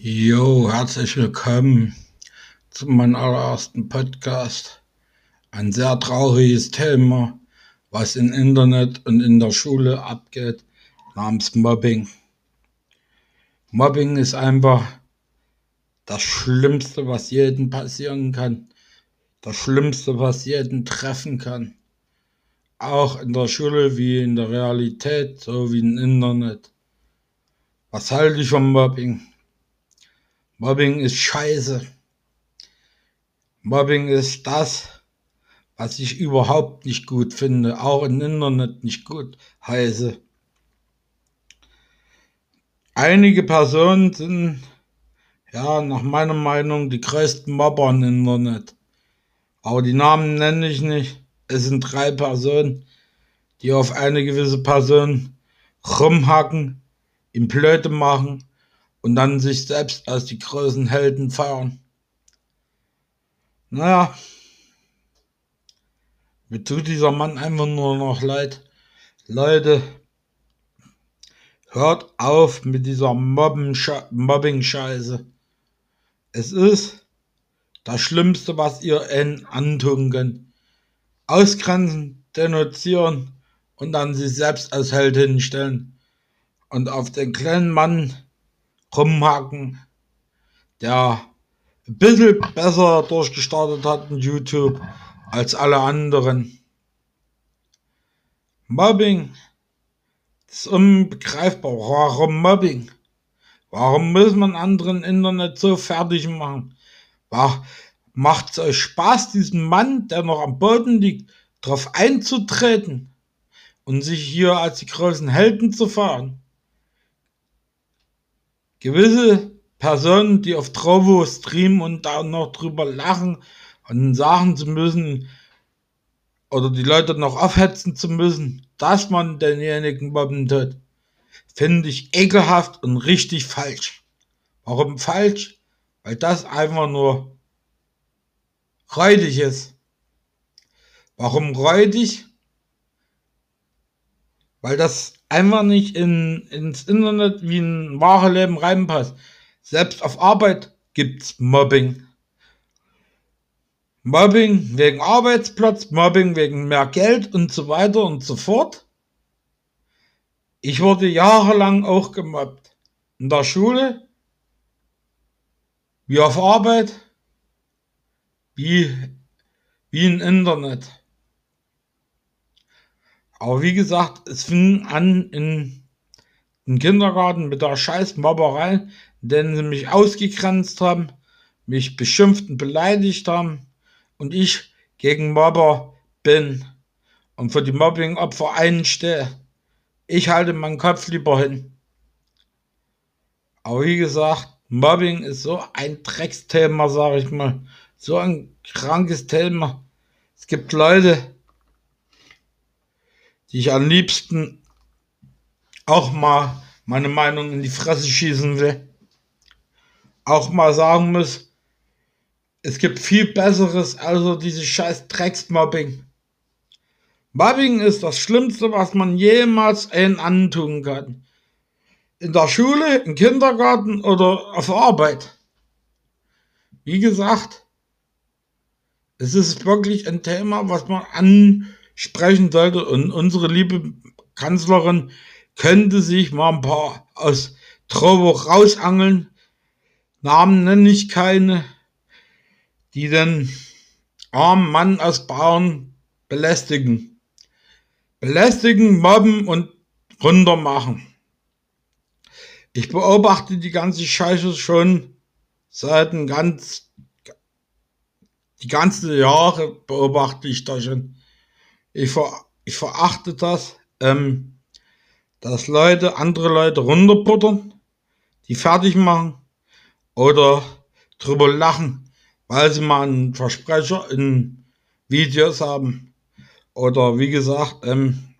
Jo, herzlich willkommen zu meinem allerersten Podcast. Ein sehr trauriges Thema, was im Internet und in der Schule abgeht, namens Mobbing. Mobbing ist einfach das Schlimmste, was jedem passieren kann. Das Schlimmste, was jeden treffen kann. Auch in der Schule wie in der Realität, so wie im Internet. Was halte ich vom Mobbing? Mobbing ist scheiße. Mobbing ist das, was ich überhaupt nicht gut finde, auch im Internet nicht gut heiße. Einige Personen sind, ja, nach meiner Meinung die größten Mobber im Internet. Aber die Namen nenne ich nicht. Es sind drei Personen, die auf eine gewisse Person rumhacken, ihm Blöde machen und dann sich selbst als die großen Helden feiern. Naja, mir tut dieser Mann einfach nur noch leid. Leute, hört auf mit dieser Mobbing-Scheiße. Es ist das Schlimmste, was ihr ihnen antun könnt. Ausgrenzen, denunzieren und dann sich selbst als Held hinstellen. Und auf den kleinen Mann rumhaken, der ein bisschen besser durchgestartet hat in YouTube als alle anderen. Mobbing ist unbegreifbar. Warum Mobbing? Warum muss man anderen Internet so fertig machen? Macht es euch Spaß, diesen Mann, der noch am Boden liegt, darauf einzutreten und sich hier als die großen Helden zu fahren? Gewisse Personen, die auf Trovo streamen und da noch drüber lachen und sagen zu müssen oder die Leute noch aufhetzen zu müssen, dass man denjenigen mobben tut, finde ich ekelhaft und richtig falsch. Warum falsch? Weil das einfach nur räudig ist. Warum räudig? Weil das einfach nicht in, ins Internet wie ein wahres Leben reinpasst. Selbst auf Arbeit gibt's Mobbing. Mobbing wegen Arbeitsplatz, Mobbing wegen mehr Geld und so weiter und so fort. Ich wurde jahrelang auch gemobbt. In der Schule, wie auf Arbeit, wie, wie im Internet. Aber wie gesagt, es fing an in, im Kindergarten mit der scheiß Mobberei, denn sie mich ausgegrenzt haben, mich beschimpft und beleidigt haben und ich gegen Mobber bin und für die Mobbing-Opfer einstehe. Ich halte meinen Kopf lieber hin. Aber wie gesagt, Mobbing ist so ein Drecksthema, sage ich mal. So ein krankes Thema. Es gibt Leute, die ich am liebsten auch mal meine Meinung in die Fresse schießen will. Auch mal sagen muss, es gibt viel Besseres, also dieses scheiß Drecksmobbing. Mobbing ist das Schlimmste, was man jemals einen antun kann. In der Schule, im Kindergarten oder auf Arbeit. Wie gesagt, es ist wirklich ein Thema, was man an sprechen sollte. Und unsere liebe Kanzlerin könnte sich mal ein paar aus Trovo rausangeln. Namen nenne ich keine, die den armen Mann aus Bayern belästigen. Belästigen, mobben und runtermachen. Ich beobachte die ganze Scheiße schon seit ein ganz, die ganze Jahre beobachte ich da schon. Ich, ver, ich verachte das, ähm, dass Leute andere Leute runterbuttern, die fertig machen oder drüber lachen, weil sie mal einen Versprecher in Videos haben. Oder wie gesagt, ähm,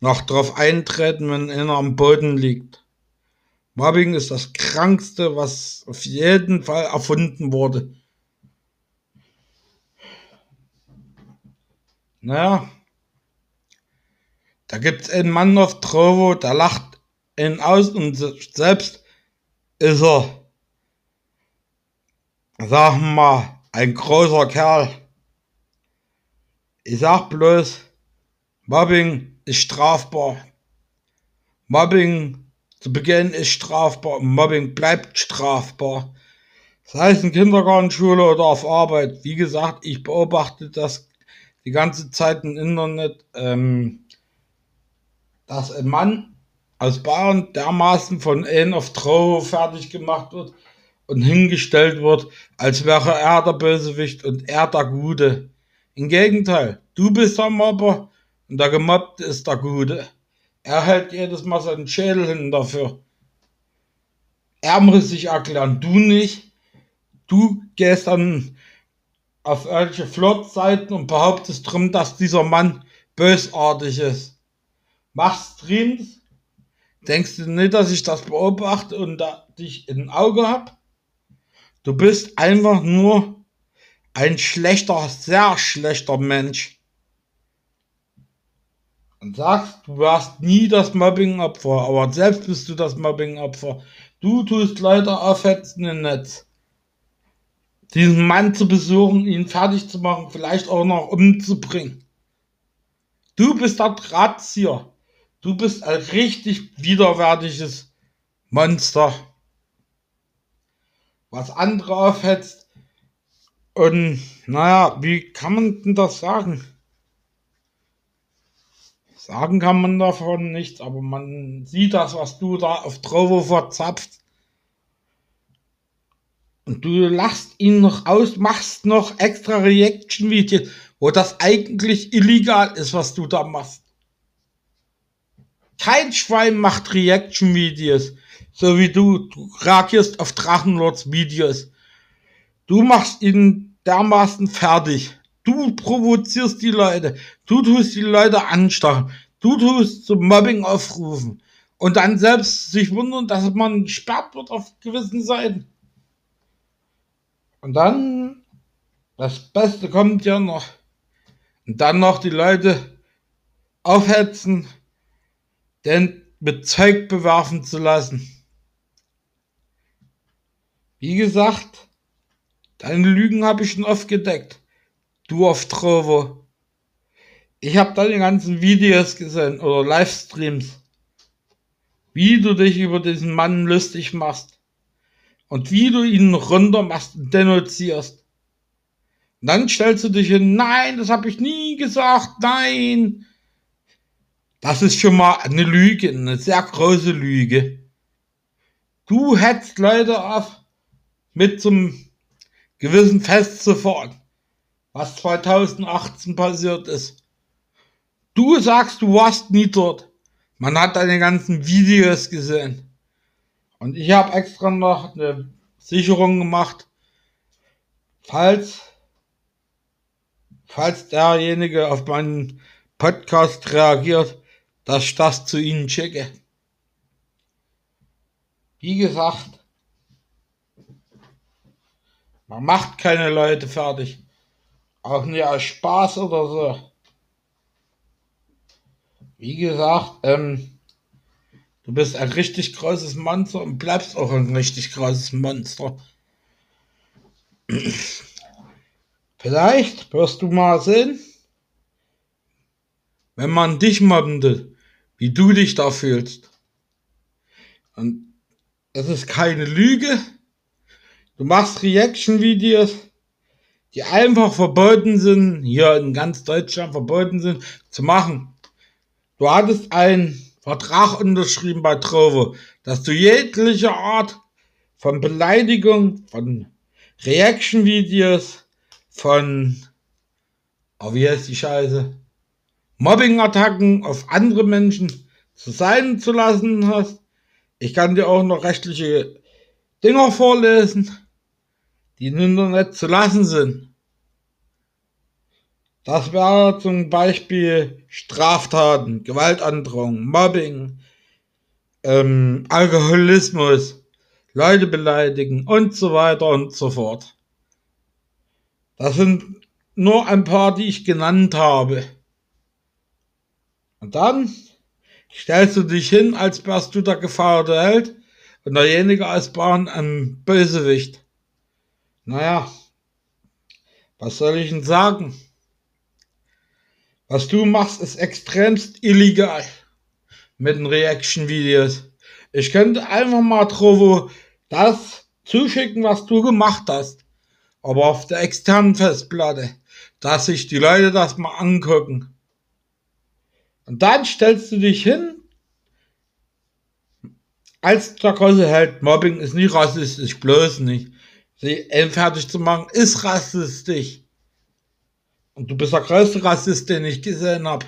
noch drauf eintreten, wenn einer am Boden liegt. Mobbing ist das Krankste, was auf jeden Fall erfunden wurde. Naja, da gibt's einen Mann auf Trovo, der lacht ihn aus und selbst ist er, wir mal, ein großer Kerl. Ich sag bloß, Mobbing ist strafbar. Mobbing zu Beginn ist strafbar. Mobbing bleibt strafbar. Sei es in Kindergartenschule oder auf Arbeit. Wie gesagt, ich beobachte das die ganze Zeit im Internet, ähm, dass ein Mann aus Bayern dermaßen von Anne of Trow fertig gemacht wird und hingestellt wird, als wäre er der Bösewicht und er der Gute. Im Gegenteil, du bist der Mobber und der Gemobbte ist der Gute. Er hält jedes Mal seinen Schädel hin dafür. Er muss sich erklären, du nicht. Du gehst dann auf irgendwelche Flirt-Seiten und behauptest drum, dass dieser Mann bösartig ist. Machst Streams, denkst du nicht, dass ich das beobachte und da dich im Auge hab? Du bist einfach nur ein schlechter, sehr schlechter Mensch. Und sagst, du warst nie das Mobbing-Opfer, aber selbst bist du das Mobbing-Opfer. Du tust Leute aufhetzen im Netz diesen Mann zu besuchen, ihn fertig zu machen, vielleicht auch noch umzubringen. Du bist der Drahtzieher. Du bist ein richtig widerwärtiges Monster, was andere aufhetzt. Und naja, wie kann man denn das sagen? Sagen kann man davon nichts, aber man sieht das, was du da auf Trovo verzapft. Und du lachst ihn noch aus, machst noch extra Reaction-Videos, wo das eigentlich illegal ist, was du da machst. Kein Schwein macht Reaction-Videos, so wie du. Du reagierst auf Drachenlords Videos. Du machst ihn dermaßen fertig. Du provozierst die Leute. Du tust die Leute anstachen. Du tust zum Mobbing aufrufen. Und dann selbst sich wundern, dass man gesperrt wird auf gewissen Seiten. Und dann, das Beste kommt ja noch. Und dann noch die Leute aufhetzen, denn mit Zeug bewerfen zu lassen. Wie gesagt, deine Lügen habe ich schon oft gedeckt. Du auf Trovo. Ich habe deine ganzen Videos gesehen oder Livestreams. Wie du dich über diesen Mann lustig machst und wie du ihn runter machst und denunzierst. Und dann stellst du dich hin, nein, das habe ich nie gesagt, nein. Das ist schon mal eine Lüge, eine sehr große Lüge. Du hättest Leute auf, mit zum gewissen Fest zu fahren, was 2018 passiert ist. Du sagst, du warst nie dort. Man hat deine ganzen Videos gesehen. Und ich habe extra noch eine Sicherung gemacht, falls, falls derjenige auf meinen Podcast reagiert, dass ich das zu Ihnen schicke. Wie gesagt, man macht keine Leute fertig. Auch nicht aus Spaß oder so. Wie gesagt, ähm, Du bist ein richtig großes Monster und bleibst auch ein richtig großes Monster. Vielleicht wirst du mal sehen, wenn man dich will, wie du dich da fühlst. Und es ist keine Lüge. Du machst Reaction-Videos, die einfach verboten sind, hier in ganz Deutschland verboten sind, zu machen. Du hattest ein Vertrag unterschrieben bei Trovo, dass du jegliche Art von Beleidigung, von Reaction-Videos, von, oh, wie heißt die Scheiße, Mobbing-Attacken auf andere Menschen zu sein zu lassen hast. Ich kann dir auch noch rechtliche Dinger vorlesen, die im Internet zu lassen sind. Das wäre zum Beispiel Straftaten, Gewaltandrohung, Mobbing, ähm, Alkoholismus, Leute beleidigen und so weiter und so fort. Das sind nur ein paar, die ich genannt habe. Und dann stellst du dich hin, als wärst du der gefeierte Held und derjenige als Bauern ein Bösewicht. Naja, was soll ich denn sagen? Was du machst, ist extremst illegal mit den Reaction-Videos. Ich könnte einfach mal Trovo das zuschicken, was du gemacht hast. Aber auf der externen Festplatte, dass sich die Leute das mal angucken. Und dann stellst du dich hin als der große Held. Mobbing ist nicht rassistisch, bloß nicht. Sie fertig zu machen ist rassistisch. Und du bist der größte Rassist, den ich gesehen habe.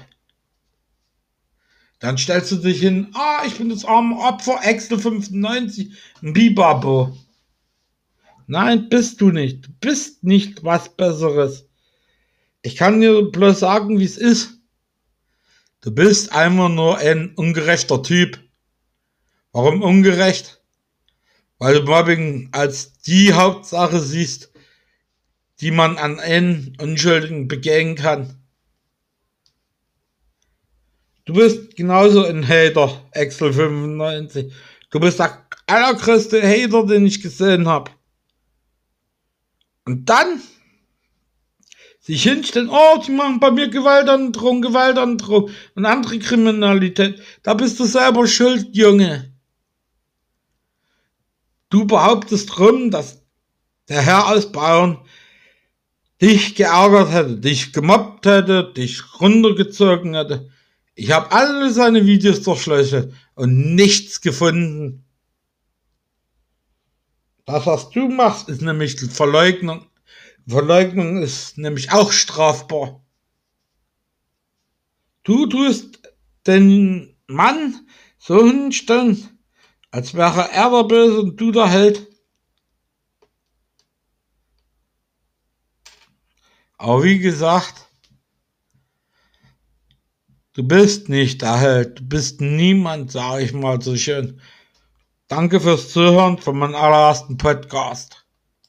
Dann stellst du dich hin, ah, ich bin das arme Opfer, Excel 95, ein Bibabo. Nein, bist du nicht. Du bist nicht was Besseres. Ich kann dir bloß sagen, wie es ist. Du bist einfach nur ein ungerechter Typ. Warum ungerecht? Weil du Mobbing als die Hauptsache siehst, die man an einen Unschuldigen begehen kann. Du bist genauso ein Hater, Excel 95. Du bist der allergrößte Hater, den ich gesehen habe. Und dann sich hinstellen, oh, die machen bei mir Gewaltandrohung, Gewaltandrohung und andere Kriminalität. Da bist du selber schuld, Junge. Du behauptest rum, dass der Herr aus Bayern dich geärgert hätte, dich gemobbt hätte, dich runtergezogen hätte. Ich habe alle seine Videos durchleuchtet und nichts gefunden. Das, was du machst, ist nämlich Verleugnung. Verleugnung ist nämlich auch strafbar. Du tust den Mann so hinstellen, als wäre er der Böse und du der Held. Aber wie gesagt, du bist nicht der Held, du bist niemand, sage ich mal so schön. Danke fürs Zuhören von meinem allerersten Podcast.